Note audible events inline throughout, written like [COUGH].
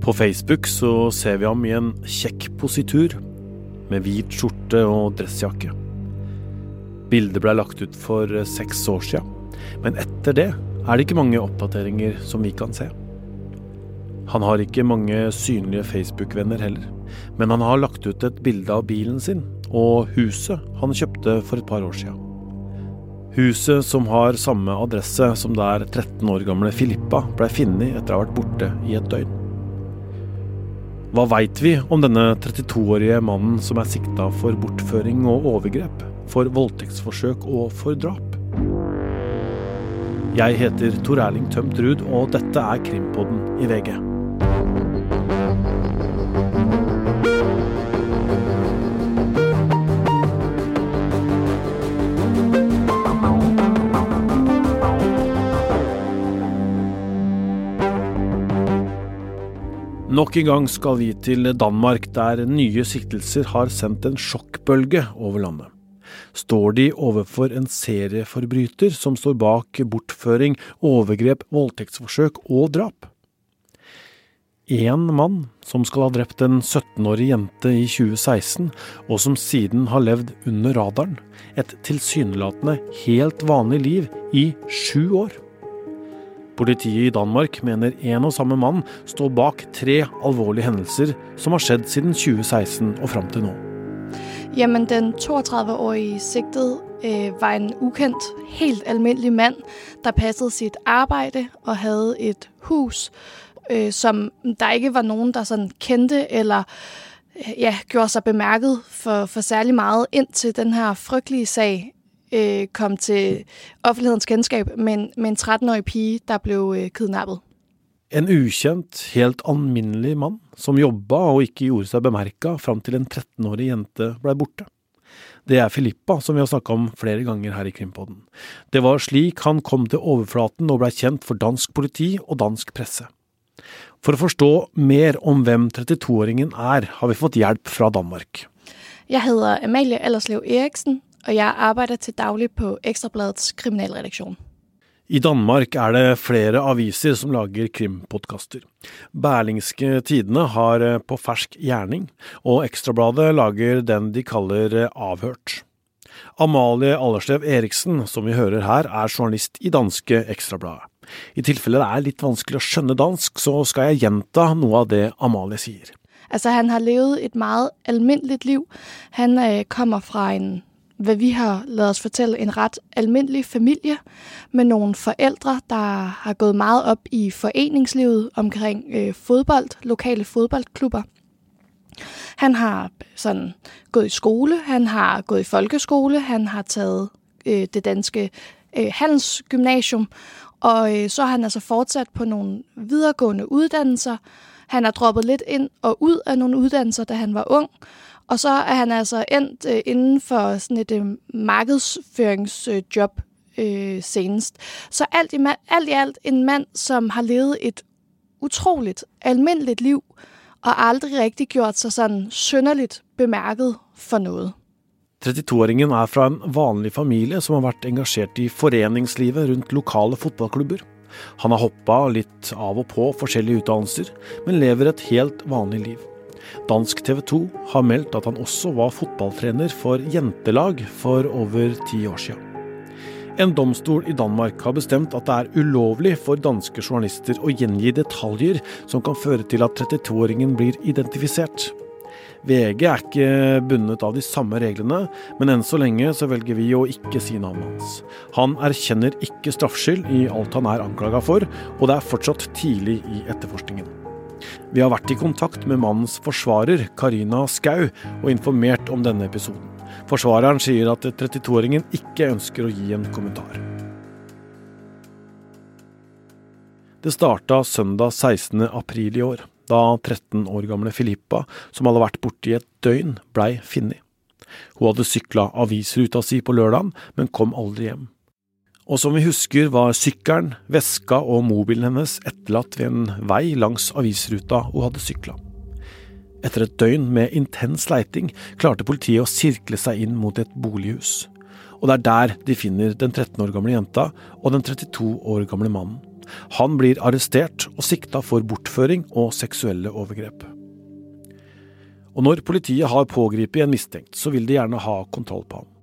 På Facebook så ser vi ham i en kjekk positur, med hvit skjorte og dressjakke. Bildet ble lagt ut for seks år sia, men etter det er det ikke mange oppdateringer som vi kan se. Han har ikke mange synlige Facebook-venner heller, men han har lagt ut et bilde av bilen sin og huset han kjøpte for et par år sia. Huset som har samme adresse som der 13 år gamle Filippa blei funnet etter å ha vært borte i et døgn. Hva veit vi om denne 32-årige mannen som er sikta for bortføring og overgrep, for voldtektsforsøk og for drap? Jeg heter Tor Erling Tømt Ruud, og dette er Krimpodden i VG. Nok en gang skal vi til Danmark, der nye siktelser har sendt en sjokkbølge over landet. Står de overfor en serieforbryter som står bak bortføring, overgrep, voldtektsforsøk og drap? Én mann som skal ha drept en 17-årig jente i 2016, og som siden har levd under radaren, et tilsynelatende helt vanlig liv i sju år. Politiet i Danmark mener en og samme mann står bak tre alvorlige hendelser som har skjedd siden 2016 og fram til nå. Jamen, den 32-årige siktet øh, var en ukendt, helt almindelig mann der passet sitt arbeid og hadde et hus øh, som der ikke var noen der sånn kjente eller øh, ja, gjorde seg bemerket for, for særlig mye inntil denne fryktelige sag øh, kom til offentlighedens kjennskap med en, med en 13-årig pige, der ble øh, kidnappet. En ukjent, helt alminnelig mann som jobba og ikke gjorde seg bemerka fram til en 13-årig jente blei borte. Det er Filippa, som vi har snakka om flere ganger her i Krimpodden. Det var slik han kom til overflaten og blei kjent for dansk politi og dansk presse. For å forstå mer om hvem 32-åringen er, har vi fått hjelp fra Danmark. Jeg heter Amalie Allerslev Eriksen, og jeg arbeider til daglig på Ekstrabladets kriminalredaksjon. I Danmark er det flere aviser som lager krimpodkaster. Berlingske Tidene har eh, På fersk gjerning, og Ekstrabladet lager den de kaller eh, Avhørt. Amalie Allerslev Eriksen, som vi hører her, er journalist i danske Ekstrabladet. I tilfelle det er litt vanskelig å skjønne dansk, så skal jeg gjenta noe av det Amalie sier. Altså, han har levd et meget alminnelig liv. Han øh, kommer fra en hvad vi har lavet os fortælle, en ret almindelig familie med nogle forældre, der har gået meget op i foreningslivet omkring øh, fodbold, lokale fodboldklubber. Han har sådan gået i skole, han har gået i folkeskole, han har taget øh, det danske øh, handelsgymnasium, og øh, så har han altså fortsat på nogle videregående uddannelser. Han har droppet lidt ind og ud af nogle uddannelser, da han var ung, og så er han altså endt øh, inden for sådan et øh, markedsføringsjob øh, senest. Så alt i, alt i alt en mand, som har levet et utroligt almindeligt liv, og aldri rigtig gjort seg sånn synderligt bemerket for noe. 32-åringen er fra en vanlig familie som har vært engasjert i foreningslivet rundt lokale fotballklubber. Han har hoppa litt av og på forskjellige utdannelser, men lever et helt vanlig liv. Dansk TV 2 har meldt at han også var fotballtrener for jentelag for over ti år siden. En domstol i Danmark har bestemt at det er ulovlig for danske journalister å gjengi detaljer som kan føre til at 32-åringen blir identifisert. VG er ikke bundet av de samme reglene, men enn så lenge så velger vi å ikke si navnet hans. Han erkjenner ikke straffskyld i alt han er anklaga for, og det er fortsatt tidlig i etterforskningen. Vi har vært i kontakt med mannens forsvarer, Karina Skau, og informert om denne episoden. Forsvareren sier at 32-åringen ikke ønsker å gi en kommentar. Det starta søndag 16. april i år, da 13 år gamle Filippa, som hadde vært borte i et døgn, blei funnet. Hun hadde sykla avisruta si på lørdagen, men kom aldri hjem. Og som vi husker var sykkelen, veska og mobilen hennes etterlatt ved en vei langs avisruta hun hadde sykla. Etter et døgn med intens leiting klarte politiet å sirkle seg inn mot et bolighus. Og det er der de finner den 13 år gamle jenta og den 32 år gamle mannen. Han blir arrestert og sikta for bortføring og seksuelle overgrep. Og når politiet har pågrepet en mistenkt, så vil de gjerne ha kontroll på ham.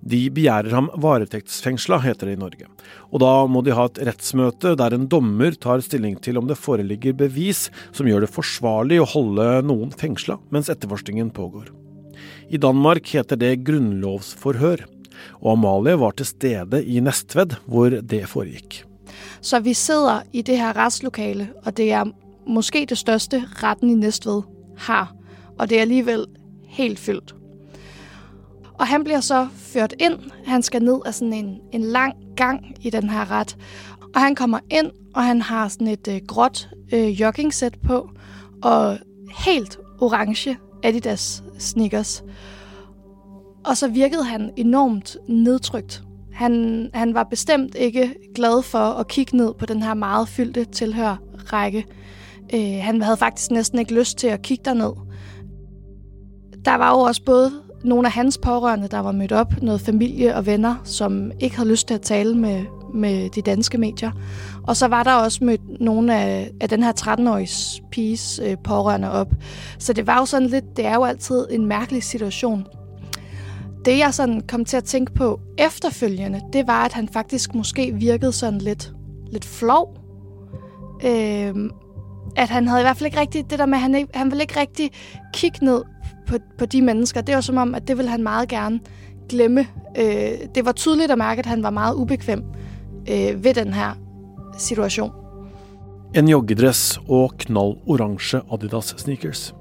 De begjærer ham varetektsfengsla, heter det i Norge. Og da må de ha et rettsmøte der en dommer tar stilling til om det foreligger bevis som gjør det forsvarlig å holde noen fengsla mens etterforskningen pågår. I Danmark heter det grunnlovsforhør, og Amalie var til stede i Nestved hvor det foregikk. Så vi sitter i det her rettslokalet, og det er måske det største retten i Nestved har. Og det er alligevel helt fylt. Og han bliver så ført ind. Han skal ned af sådan en, en lang gang i den her ret. Og han kommer ind, og han har sådan et øh, gråt øh, joggingsæt på, og helt orange Adidas sneakers. Og så virkede han enormt nedtrykt. Han, han var bestemt ikke glad for at kigge ned på den her meget fyldte tilhørrække. Øh, han havde faktisk næsten ikke lyst til at kigge derned. Der var jo også både nogle af hans pårørende, der var mødt op, noget familie og venner, som ikke havde lyst til at tale med, med de danske medier. Og så var der også mødt nogle af, af den her 13-årige piges øh, pårørende op. Så det var jo sådan lidt, det er jo altid en mærkelig situation. Det jeg sådan kom til at tænke på efterfølgende, det var, at han faktisk måske virkede sådan lidt, lidt flov. Øh, at han havde i hvert fald ikke rigtig det der med, at han, ikke, han ville ikke rigtig kigge ned på, på de mennesker. Det var som om, at det ville han meget gerne glemme. Øh, det var tydeligt at mærke, at han var meget ubekvem øh, ved den her situation. En joggedress og knalloransje Adidas sneakers.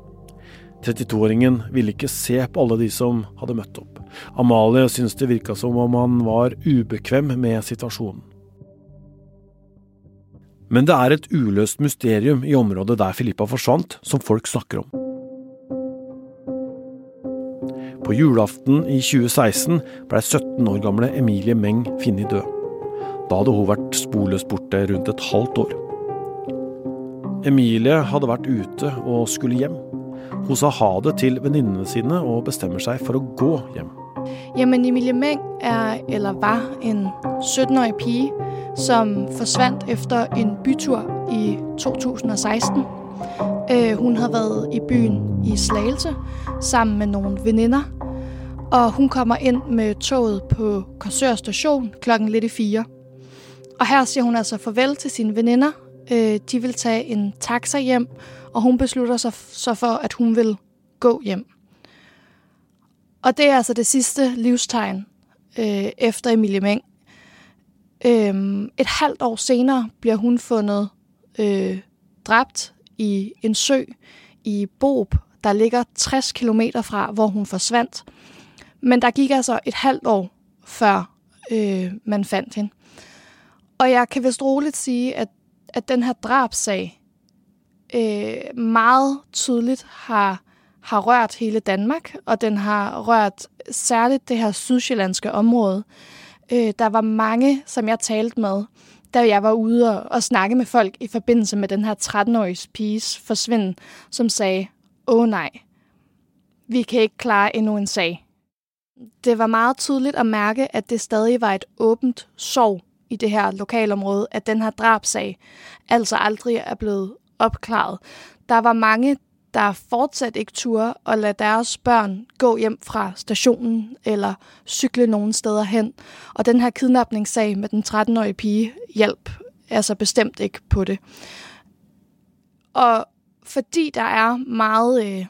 32-åringen ville ikke se på alle de som hadde møtt opp. Amalie syntes det virka som om han var ubekvem med situasjonen. Men det er et uløst mysterium i området der Filippa forsvant, som folk snakker om. På julaften i 2016 ble 17 år gamle Emilie Meng funnet død. Da hadde hun vært sporløst borte rundt et halvt år. Emilie hadde vært ute og skulle hjem. Hun sa ha det til venninnene sine og bestemmer seg for å gå hjem. Jamen, Emilie Meng er, eller var, en 17-årig pige som forsvant efter en bytur i 2016. Øh, hun hadde vært i byen i Slagelse sammen med noen veninder og hun kommer ind med toget på Korsør station klokken lidt i fire. Og her siger hun altså farvel til sine veninder. Øh, de vil tage en taxa hjem, og hun beslutter sig så for, at hun vil gå hjem. Og det er altså det sidste livstegn øh, efter Emilie Meng. Øhm, et halvt år senere bliver hun fundet øh, dræbt i en sø i Bob, der ligger 60 km fra, hvor hun forsvandt. Men der gik altså et halvt år, før øh, man fandt hende. Og jeg kan vist roligt sige, at, at den her drabsag øh, meget tydeligt har, har rørt hele Danmark, og den har rørt særligt det her sydsjællandske område. Øh, der var mange, som jeg talte med, da jeg var ude og, og snakke med folk i forbindelse med den her 13-årige piges forsvinden, som sagde, åh nej, vi kan ikke klare endnu en sag. Det var meget tydeligt at mærke, at det stadig var et åbent sorg i det her lokalområde, at den her drabsag altså aldrig er blevet opklaret. Der var mange, der fortsat ikke turde at lade deres børn gå hjem fra stationen eller cykle nogen steder hen. Og den her kidnapningssag med den 13-årige pige hjælp altså bestemt ikke på det. Og fordi der er meget, øh,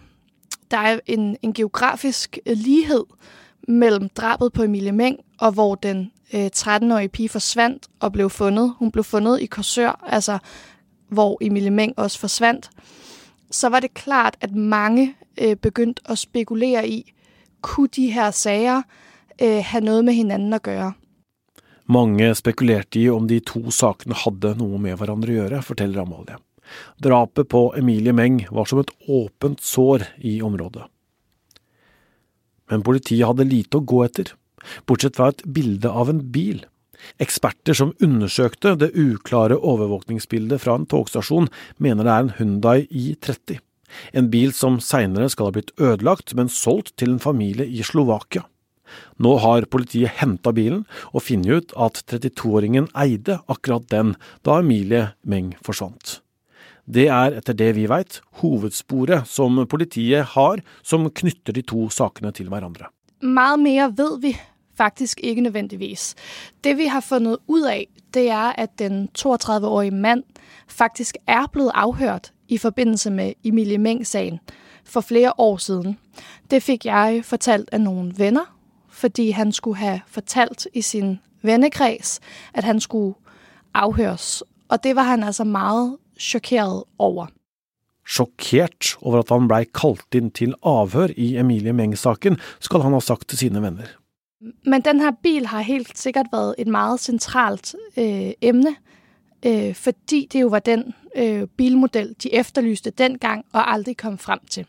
der er en, en geografisk lighed mellem drabet på Emilie Meng, og hvor den øh, 13-årige pige forsvandt og blev fundet. Hun blev fundet i Korsør, altså hvor Emilie Meng også forsvandt. Så var det klart, at mange øh, begyndte at spekulere i, kunne de her sager øh, have noget med hinanden at gøre? Mange spekulerte i om de to sakene hadde noe med hverandre å gjøre, forteller Amalie. Drapet på Emilie Meng var som et åpent sår i området men politiet hadde lite å gå etter, bortsett fra et bilde av en bil. Eksperter som undersøkte det uklare overvåkningsbildet fra en togstasjon, mener det er en Hundai i30, en bil som seinere skal ha blitt ødelagt, men solgt til en familie i Slovakia. Nå har politiet henta bilen og funnet ut at 32-åringen eide akkurat den da Emilie Meng forsvant. Det er, etter det vi veit, hovedsporet som politiet har som knytter de to sakene til hverandre. Meget mer vet vi faktisk ikke nødvendigvis. Det vi har funnet ut av, det er at den 32-årige mann faktisk er blevet avhørt i forbindelse med Emilie Meng-saken for flere år siden. Det fikk jeg fortalt av noen venner, fordi han skulle ha fortalt i sin vennekrets at han skulle avhøres. Og det var han altså meget sjokkert over. Sjokkert over at han blei kalt inn til avhør i Emilie Meng-saken, skal han ha sagt til sine venner. Men denne bil har helt sikkert vært et meget sentralt øh, emne, øh, fordi det jo var den øh, bilmodell de efterlyste den gang og aldri kom frem til.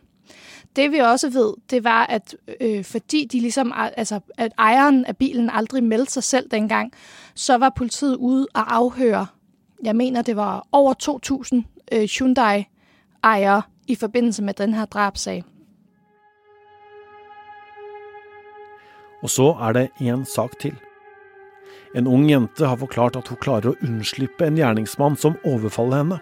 Det vi også vet, det var at øh, fordi de liksom, altså, at eieren av bilen aldri meldte seg selv den gang, så var politiet ute og avhøre jeg mener det var over 2000 øh, Hyundai-ejere i forbindelse med denne drabsag. Og så er det én sak til. En ung jente har forklart at hun klarer å unnslippe en gjerningsmann som overfaller henne.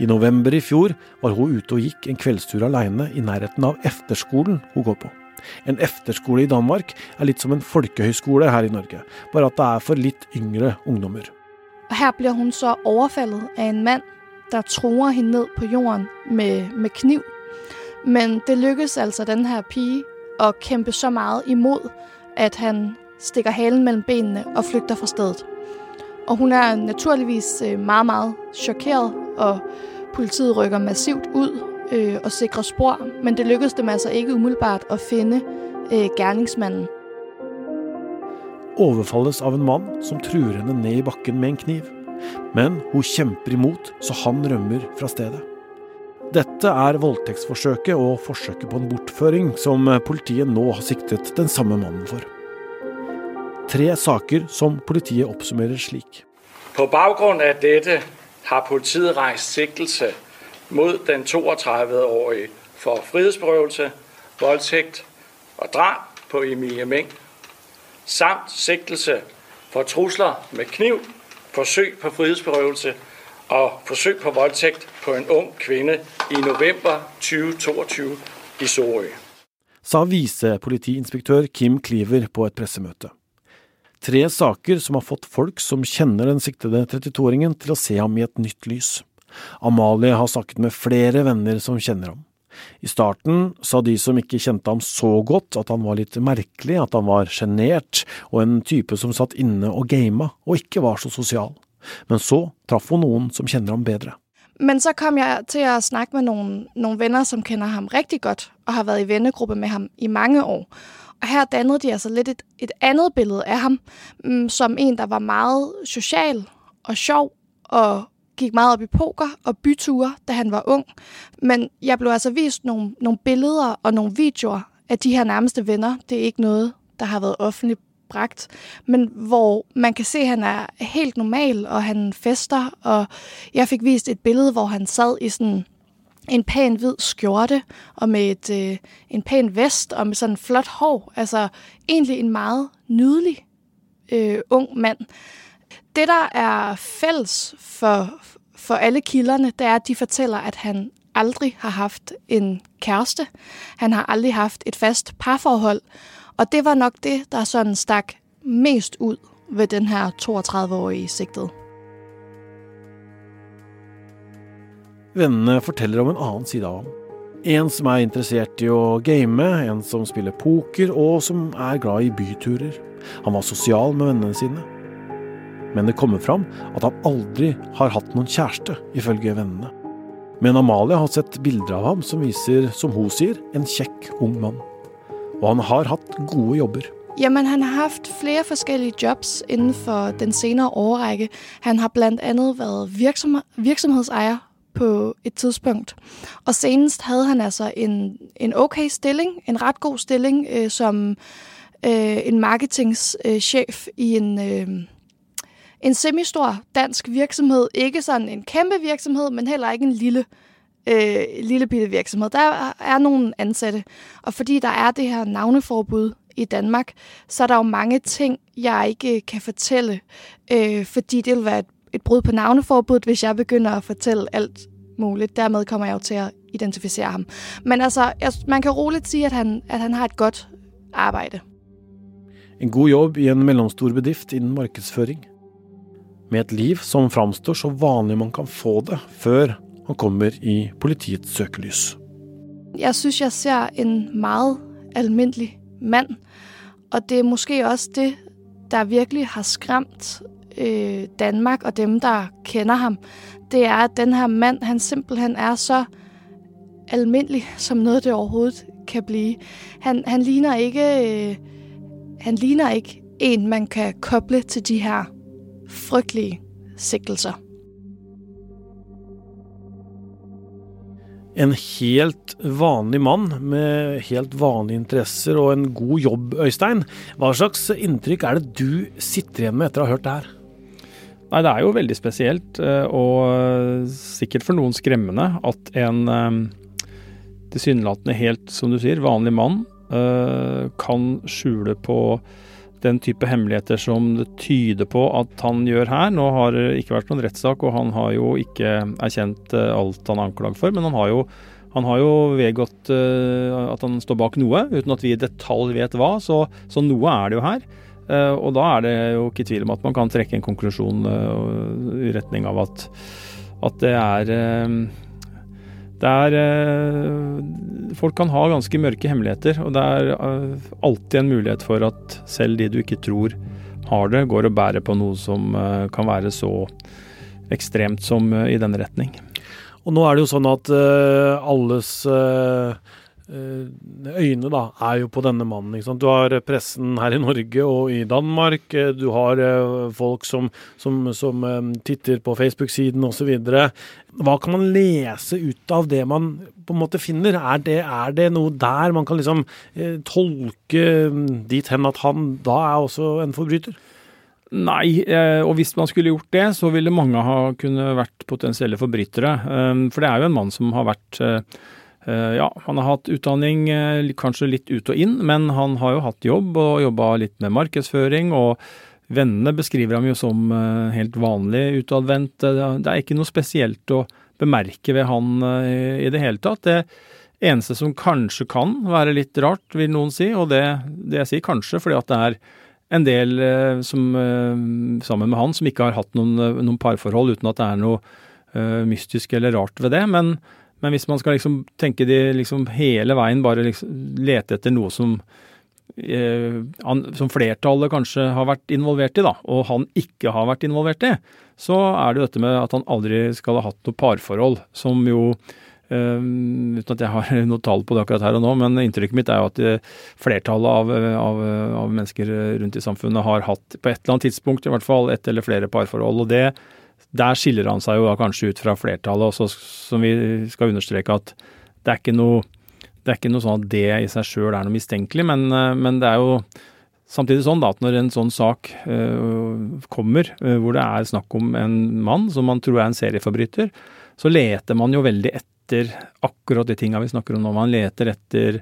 I november i fjor var hun ute og gikk en kveldstur alene i nærheten av efterskolen hun går på. En efterskole i Danmark er litt som en folkehøyskole her i Norge, bare at det er for litt yngre ungdommer. Og her blir hun så overfaldet av en mann der truer henne ned på jorden med, med kniv. Men det lykkes altså denne pige å kjempe så mye imod, at han stikker halen mellom benene og flygter fra stedet. Og hun er naturligvis øh, meget, meget chokeret, og politiet rykker massivt ut øh, og sikrer spor, men det lykkes dem altså ikke umiddelbart å finne øh, gerningsmannen. Overfalles av en mann som truer henne ned i bakken med en kniv. Men hun kjemper imot, så han rømmer fra stedet. Dette er voldtektsforsøket og forsøket på en bortføring som politiet nå har siktet den samme mannen for. Tre saker som politiet oppsummerer slik. På bakgrunn av dette har politiet reist siktelse mot den 32-årige for frihetsberøvelse, voldtekt og drap på Emilie Meng, samt siktelse for trusler med kniv, forsøk på frihetsberøvelse og forsøk på voldtekt på en ung kvinne i november 2022 i Sorø. Sa visepolitiinspektør Kim Kliver på et pressemøte. Tre saker som har fått folk som kjenner den siktede 32-åringen til å se ham i et nytt lys. Amalie har snakket med flere venner som kjenner ham. I starten sa de som ikke kjente ham så godt at han var litt merkelig, at han var sjenert og en type som satt inne og gama og ikke var så sosial. Men så traff hun noen som kjenner ham bedre. Men så kom jeg til å snakke med noen, noen venner som kjenner ham riktig godt, og har vært i vennegruppe med ham i mange år. Og her dannet de altså litt et, et annet bilde av ham, mm, som en, der var meget sosial og sjov, og gikk meget op i poker og byture, da han var ung. Men jeg blev altså vist nogle, nogle billeder og nogle videoer af de her nærmeste venner. Det er ikke noget, der har været offentligt bragt, men hvor man kan se, at han er helt normal, og han fester, og jeg fik vist et billede, hvor han sad i sådan en pæn hvid skjorte og med et, øh, en pæn vest og med sådan flot hår. Altså egentlig en meget nydelig øh, ung mand. Det, der er fælles for, for alle kilderne, det er, at de fortæller, at han aldrig har haft en kæreste. Han har aldrig haft et fast parforhold. Og det var nok det, der sådan stak mest ud ved den her 32-årige sigtede. Vennene forteller om en annen side av ham. En som er interessert i å game, en som spiller poker, og som er glad i byturer. Han var sosial med vennene sine. Men det kommer fram at han aldri har hatt noen kjæreste, ifølge vennene. Men Amalie har sett bilder av ham som viser, som hun sier, en kjekk ung mann. Og han har hatt gode jobber. Jamen, han har hatt flere forskellige jobs innenfor den senere årrække. Han har bl.a. vært virksom, virksomhedseier på et tidspunkt. Og senest hadde han altså en, en ok stilling, en ret god stilling, øh, som øh, en marketingschef i en, øh, en semistor dansk virksomhed. Ikke sådan en kæmpe virksomhed, men heller ikke en lille øh, lille bitte virksomhed. Der er nogle ansatte, og fordi der er det her navneforbud i Danmark, så er der jo mange ting, jeg ikke kan fortælle, øh, fordi det vil være et, et brud på navneforbuddet, hvis jeg begynder at fortælle alt muligt. Dermed kommer jeg jo til at identificere ham. Men altså, jeg, man kan roligt sige, at han, at han har et godt arbejde. En god jobb i en mellomstor bedrift innen markedsføring. Med et liv som framstår så vanlig man kan få det, før han kommer i politiets søkelys. Jeg synes, jeg ser en meget almindelig mann, og det er måske også det, der virkelig har skremt øh, Danmark og dem, der kjenner ham. Det er, at denne her mand, han simpelthen er så almindelig, som noe det overhovedet kan bli. Han, han ligner ikke... Øh, han ligner ikke en, man kan koble til de her frygtelige siktelser. En helt vanlig mann med helt vanlige interesser og en god jobb, Øystein. Hva slags inntrykk er det du sitter igjen med etter å ha hørt det her? Nei, Det er jo veldig spesielt, eh, og sikkert for noen skremmende, at en eh, tilsynelatende helt, som du sier, vanlig mann eh, kan skjule på den type hemmeligheter som det tyder på at han gjør her. Nå har det ikke vært noen rettssak, og han har jo ikke erkjent eh, alt han er anklaget for. Men han har jo, han har jo vedgått uh, at han står bak noe, uten at vi i detalj vet hva. Så, så noe er det jo her. Uh, og da er det jo ikke tvil om at man kan trekke en konklusjon i retning av at, at det er det er Folk kan ha ganske mørke hemmeligheter, og det er alltid en mulighet for at selv de du ikke tror har det, går og bærer på noe som kan være så ekstremt som i denne retning. Og nå er det jo sånn at alles øyne da, er jo på denne mannen. Ikke sant? Du har pressen her i Norge og i Danmark. Du har folk som, som, som titter på Facebook-siden osv. Hva kan man lese ut av det man på en måte finner? Er det, er det noe der man kan liksom eh, tolke dit hen at han da er også en forbryter? Nei, og hvis man skulle gjort det, så ville mange ha kunne vært potensielle forbrytere. For det er jo en mann som har vært ja, han har hatt utdanning kanskje litt ut og inn, men han har jo hatt jobb og jobba litt med markedsføring. og Vennene beskriver ham jo som helt vanlig utadvendt. Det er ikke noe spesielt å bemerke ved han i det hele tatt. Det eneste som kanskje kan være litt rart, vil noen si, og det, det jeg sier kanskje fordi at det er en del som, sammen med han som ikke har hatt noen, noen parforhold uten at det er noe mystisk eller rart ved det. men men hvis man skal liksom tenke de liksom hele veien bare liksom lete etter noe som eh, som flertallet kanskje har vært involvert i, da, og han ikke har vært involvert i, så er det dette med at han aldri skal ha hatt noe parforhold, som jo Uh, uten at jeg har [LAUGHS] noe tall på det akkurat her og nå, men inntrykket mitt er jo at uh, flertallet av, av, av, mennesker rundt i samfunnet har hatt på et eller annet tidspunkt i hvert fall ett eller flere parforhold. og det der skiller han seg jo da kanskje ut fra flertallet, også, som vi skal understreke at det er ikke noe, det er ikke noe sånn at det i seg sjøl er noe mistenkelig, men, eh, men, det er jo samtidig sånn da at når en sånn sak øh, kommer, øh, hvor det er snakk om en mann som man tror er en serieforbryter, så leter man jo veldig etter akkurat de tinga vi snakker om nå. Man leter etter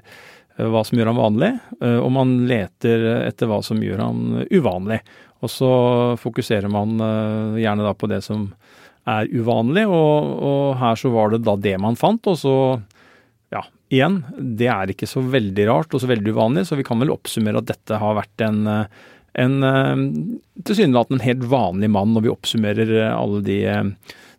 hva som gjør han vanlig, og man leter etter hva som gjør han uvanlig. Og så fokuserer man uh, gjerne da på det som er uvanlig, og, og, her så var det da det man fant. Og så, ja, igjen, det er ikke så veldig rart og så veldig uvanlig, så vi kan vel oppsummere at dette har vært en, en tilsynelatende en helt vanlig mann når vi oppsummerer alle de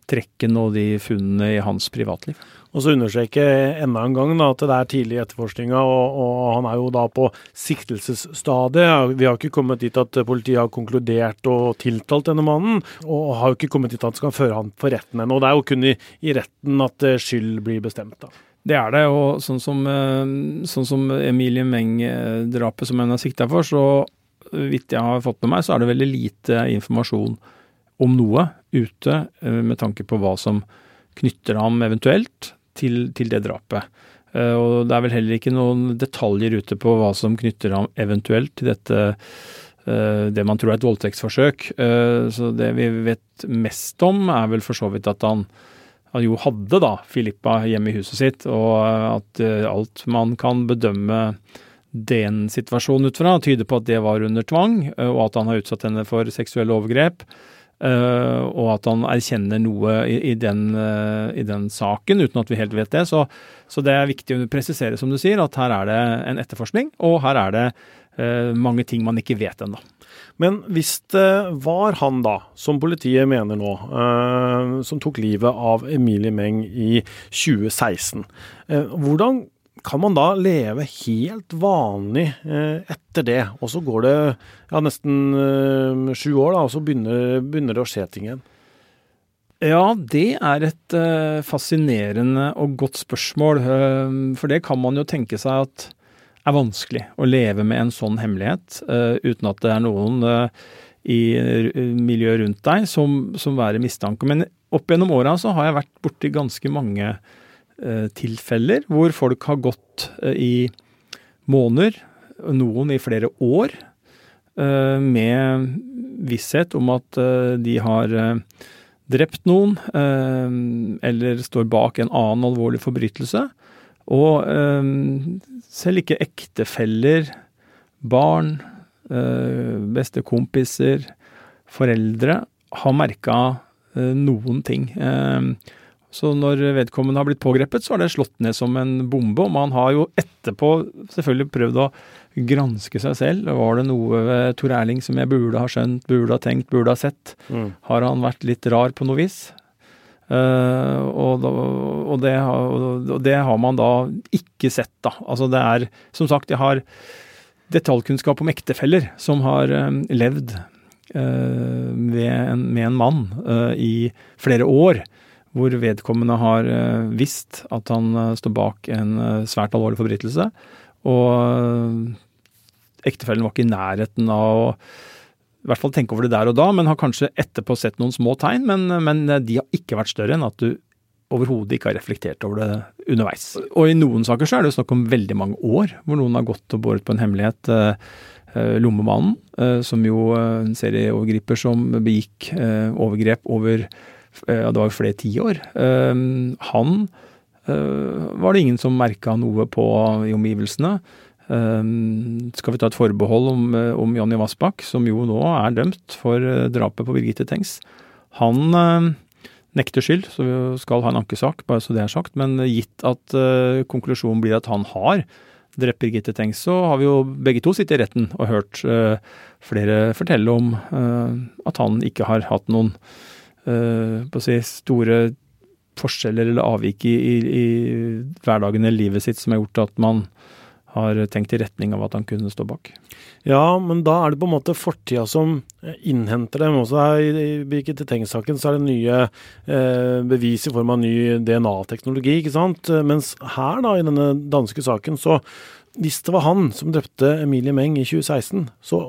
trekkene og de funnene i hans privatliv. Og så understreke enda en gang da, at det er tidlig i etterforskninga, og, og, han er jo da på siktelsesstadiet. Vi har ikke kommet dit at politiet har konkludert og tiltalt denne mannen, og har jo ikke kommet dit at han skal føre han for retten ennå. Det er jo kun i, i, retten at eh, skyld blir bestemt. da. Det er det, og sånn som, eh, sånn som Emilie Meng-drapet som hun er sikta for, så vidt jeg har fått med meg, så er det veldig lite informasjon om noe ute eh, med tanke på hva som knytter ham eventuelt til, til det drapet. Uh, og det er vel heller ikke noen detaljer ute på hva som knytter ham eventuelt til dette uh, det man tror er et voldtektsforsøk. Uh, så det vi vet mest om, er vel for så vidt at han, han jo hadde da Filippa hjemme i huset sitt, og at alt man kan bedømme den situasjonen ut fra, tyder på at det var under tvang, og at han har utsatt henne for seksuelle overgrep. Uh, og at han erkjenner noe i, i, den, uh, i, den, saken, uten at vi helt vet det. Så, så, det er viktig å presisere, som du sier, at her er det en etterforskning, og her er det uh, mange ting man ikke vet ennå. Men hvis det var han da, som politiet mener nå, som tok livet av Emilie Meng i 2016, hvordan kan man da leve helt vanlig eh, etter det? Og så går det ja, nesten eh, sju år, da, og så begynner, begynner, det å skje ting igjen. Ja, det er et eh, fascinerende og godt spørsmål. Eh, for det kan man jo tenke seg at er vanskelig å leve med en sånn hemmelighet eh, uten at det er noen eh, i miljøet rundt deg som, som værer mistanke. Men opp gjennom åra så har jeg vært borti ganske mange Eh, tilfeller hvor folk har gått eh, i måneder, noen i flere år, eh, med visshet om at de har drept noen, eller står bak en annen alvorlig forbrytelse. Og selv ikke ektefeller, barn, bestekompiser, foreldre har merka noen ting. Så når vedkommende har blitt pågrepet, så har det slått ned som en bombe. Og man har jo etterpå selvfølgelig prøvd å granske seg selv. Var det noe ved Tor Erling som jeg burde ha skjønt, burde ha tenkt, burde ha sett? Mm. Har han vært litt rar på noe vis? Uh, og, og, det, og, det, har man da ikke sett, da. Altså det er Som sagt, jeg har detaljkunnskap om ektefeller som har um, levd uh, med, en, med, en, mann uh, i flere år hvor vedkommende har eh, visst at han eh, står bak en eh, svært alvorlig forbrytelse. Og ektefellen var ikke i nærheten av å i hvert fall tenke over det der og da, men har kanskje etterpå sett noen små tegn. Men, men de har ikke vært større enn at du overhodet ikke har reflektert over det underveis. Og i noen saker så er det snakk om veldig mange år, hvor noen har gått og båret på en hemmelighet. Lommemannen, som jo en serieovergriper som begikk overgrep over det var jo flere tiår. Ehm, han eh, var det ingen som merka noe på i omgivelsene. Um, skal vi ta et forbehold om, eh, om Jonny Vassbakk, som jo nå er dømt for eh, drapet på Birgitte Tengs. Han nekter skyld, så vi skal ha en ankesak, bare så det er sagt. Men gitt at konklusjonen blir at han har drept Birgitte Tengs, så har vi jo begge to sittet i retten og hørt flere fortelle om at han ikke har hatt noen Eh, på å si, store forskjeller eller avvik i, i, i, hverdagen eller livet sitt som har gjort at man har tenkt i retning av at han kunne stå bak. Ja, men da er det på en måte fortida som innhenter dem. Også her I Birgitte Tengs-saken så er det nye eh, bevis i form av ny DNA-teknologi, ikke sant. Mens her, da, i denne danske saken, så hvis det var han som drepte Emilie Meng i 2016, så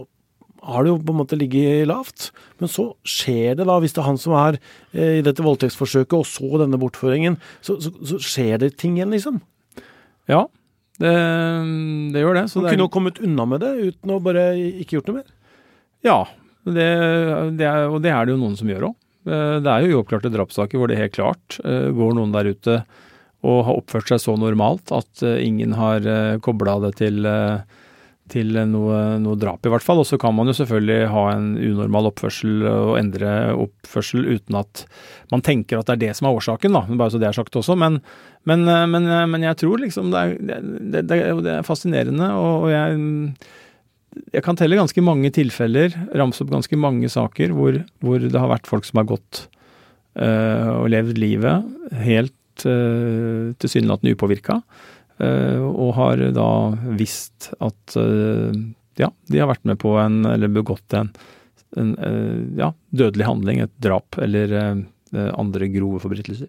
har det jo på en måte ligget lavt. Men så skjer det, da, hvis det er han som er eh, i dette voldtektsforsøket, og så denne bortføringen, så, så, så skjer det ting igjen, liksom. Ja, det, det gjør det. Så Han kunne jo kommet unna med det uten å bare ikke gjort noe mer. Ja, det, det er, og det er det jo noen som gjør òg. Eh, det er jo uoppklarte drapssaker hvor det helt klart eh, går noen der ute og har oppført seg så normalt at ingen har kobla det til til noe, noe, drap, i hvert fall. Og så kan man jo selvfølgelig ha en unormal oppførsel og endre oppførsel uten at man tenker at det er det som er årsaken, da. Bare så det er sagt også. Men, men, men, men jeg tror liksom det er, det, det, det er fascinerende, og, og jeg, jeg kan telle ganske mange tilfeller, ramse opp ganske mange saker hvor, hvor det har vært folk som har gått øh, og levd livet helt øh, tilsynelatende upåvirka. Eh, og har da visst at eh, ja, de har vært med på en, eller begått en, en eh, ja, dødelig handling, et drap eller andre grove forbrytelser.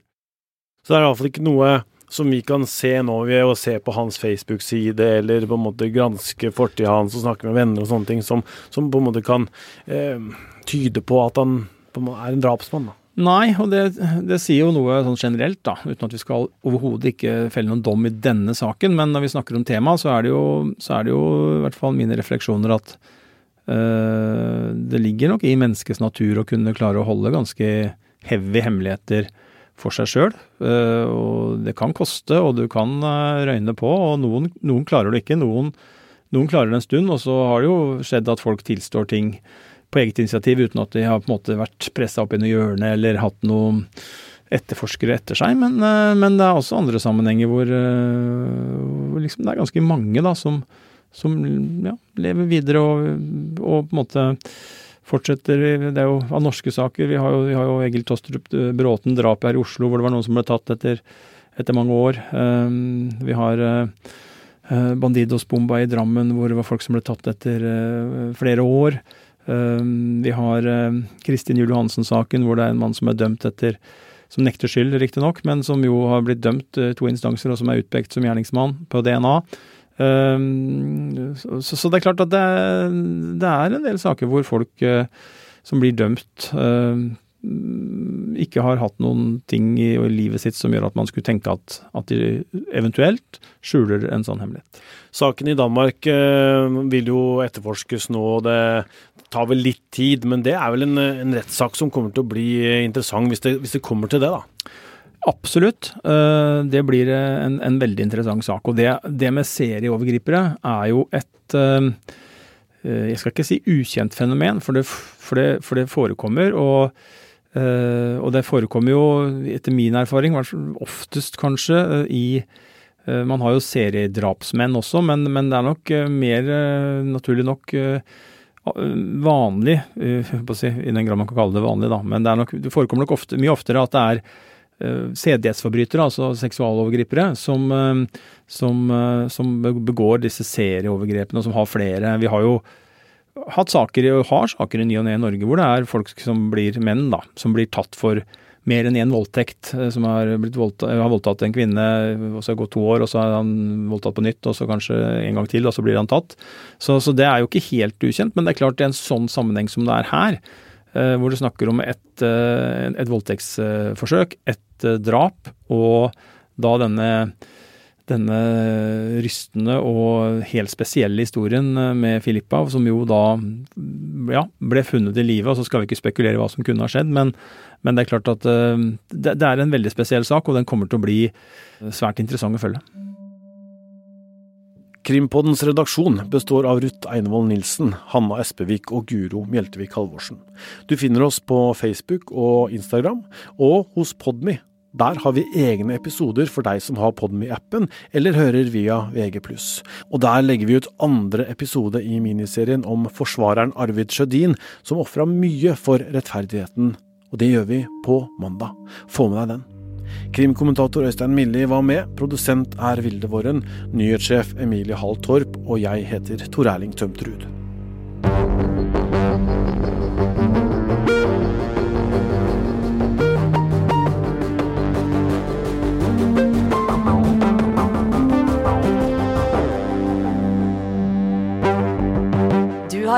Så det er iallfall ikke noe som vi kan se nå ved å se på hans Facebook-side, eller på en måte granske fortida hans og snakke med venner og sånne ting, som, som på en måte kan eh, tyde på at han på en måte er en drapsmann. da. Nei, og det, det, sier jo noe sånn generelt, da, uten at vi skal overhodet ikke felle noen dom i denne saken. Men når vi snakker om temaet, så jo, er det jo i hvert fall mine refleksjoner at øh, det ligger nok i menneskets natur å kunne klare å holde ganske heavy hemmeligheter for seg sjøl. Uh, eh, og det kan koste, og du kan uh, røyne på, og noen, noen klarer det ikke. Noen Noen klarer det en stund, og så har det jo skjedd at folk tilstår ting på eget initiativ uten at de har på en måte vært pressa opp i noe hjørne eller hatt noen etterforskere etter seg. Men, eh, men, det er også andre sammenhenger hvor, eh, hvor liksom det er ganske mange da, som, som ja, lever videre og, og, på en måte fortsetter. Det er jo av norske saker. Vi har jo, vi har jo Egil Tostrup Bråten, drapet her i Oslo, hvor det var noen som ble tatt etter, etter mange år. Vi har Eh, Bandidos-bomba i Drammen, hvor det var folk som ble tatt etter eh, flere år. Eh, vi har Kristin Juel Johansen-saken, hvor det er en mann som er dømt etter som nekter skyld, riktignok, men som jo har blitt dømt to instanser, og som er utpekt som gjerningsmann på DNA. Så, så det er klart at det, er en del saker hvor folk som blir dømt, ikke har hatt noen ting i livet sitt som gjør at man skulle tenke at, at de eventuelt skjuler en sånn hemmelighet. Saken i Danmark eh, vil jo etterforskes nå. Det tar vel litt tid, men det er vel en, en rettssak som kommer til å bli interessant hvis det, hvis det kommer til det, da? Absolutt. Eh, det blir en, en veldig interessant sak. Og det, det, med serieovergripere er jo et eh, jeg skal ikke si ukjent fenomen, for det, for det, for det forekommer. og og det forekommer jo, etter min erfaring, oftest kanskje uh, i uh, Man har jo seriedrapsmenn også, men, men det er nok mer naturlig nok vanlig, si, i den grad man kan kalle det vanlig, da. Men det, nok, det forekommer nok ofte, mye oftere at det er sedelighetsforbrytere, altså seksualovergripere, som, som, som begår disse serieovergrepene, og som har flere. Vi har jo hatt saker, og har saker i ny og ne i Norge hvor det er folk som blir menn, da, som blir tatt for mer enn én voldtekt. Eh, som har, voldtatt, har voldtatt en kvinne, og så har gått to år, og så er han voldtatt på nytt, og så kanskje en gang til, og så blir han tatt. Så, så det er jo ikke helt ukjent, men det er klart i en sånn sammenheng som det er her, eh, hvor du snakker om et, eh, et voldtektsforsøk, et drap, og da denne denne rystende og helt spesielle historien eh, med Filippa, som jo da ja, ble funnet i live. Så skal vi ikke spekulere i hva som kunne ha skjedd, men, men det er klart at uh, det, det, er en veldig spesiell sak, og den kommer til å bli svært interessant å følge. Krimpoddens redaksjon består av Ruth Einevold Nilsen, Hanna Espevik og Guro Mjeltevik Halvorsen. Du finner oss på Facebook og Instagram, og hos Podme der har vi egne episoder for deg som har Podme-appen eller hører via VG+. Og der legger vi ut andre episode i miniserien om forsvareren Arvid Sjødin, som ofra mye for rettferdigheten. Og det gjør vi på mandag. Få med deg den. Krimkommentator Øystein Milli var med, produsent er Vilde Våren, nyhetssjef Emilie Hall Torp, og jeg heter Tor Erling Tømtrud.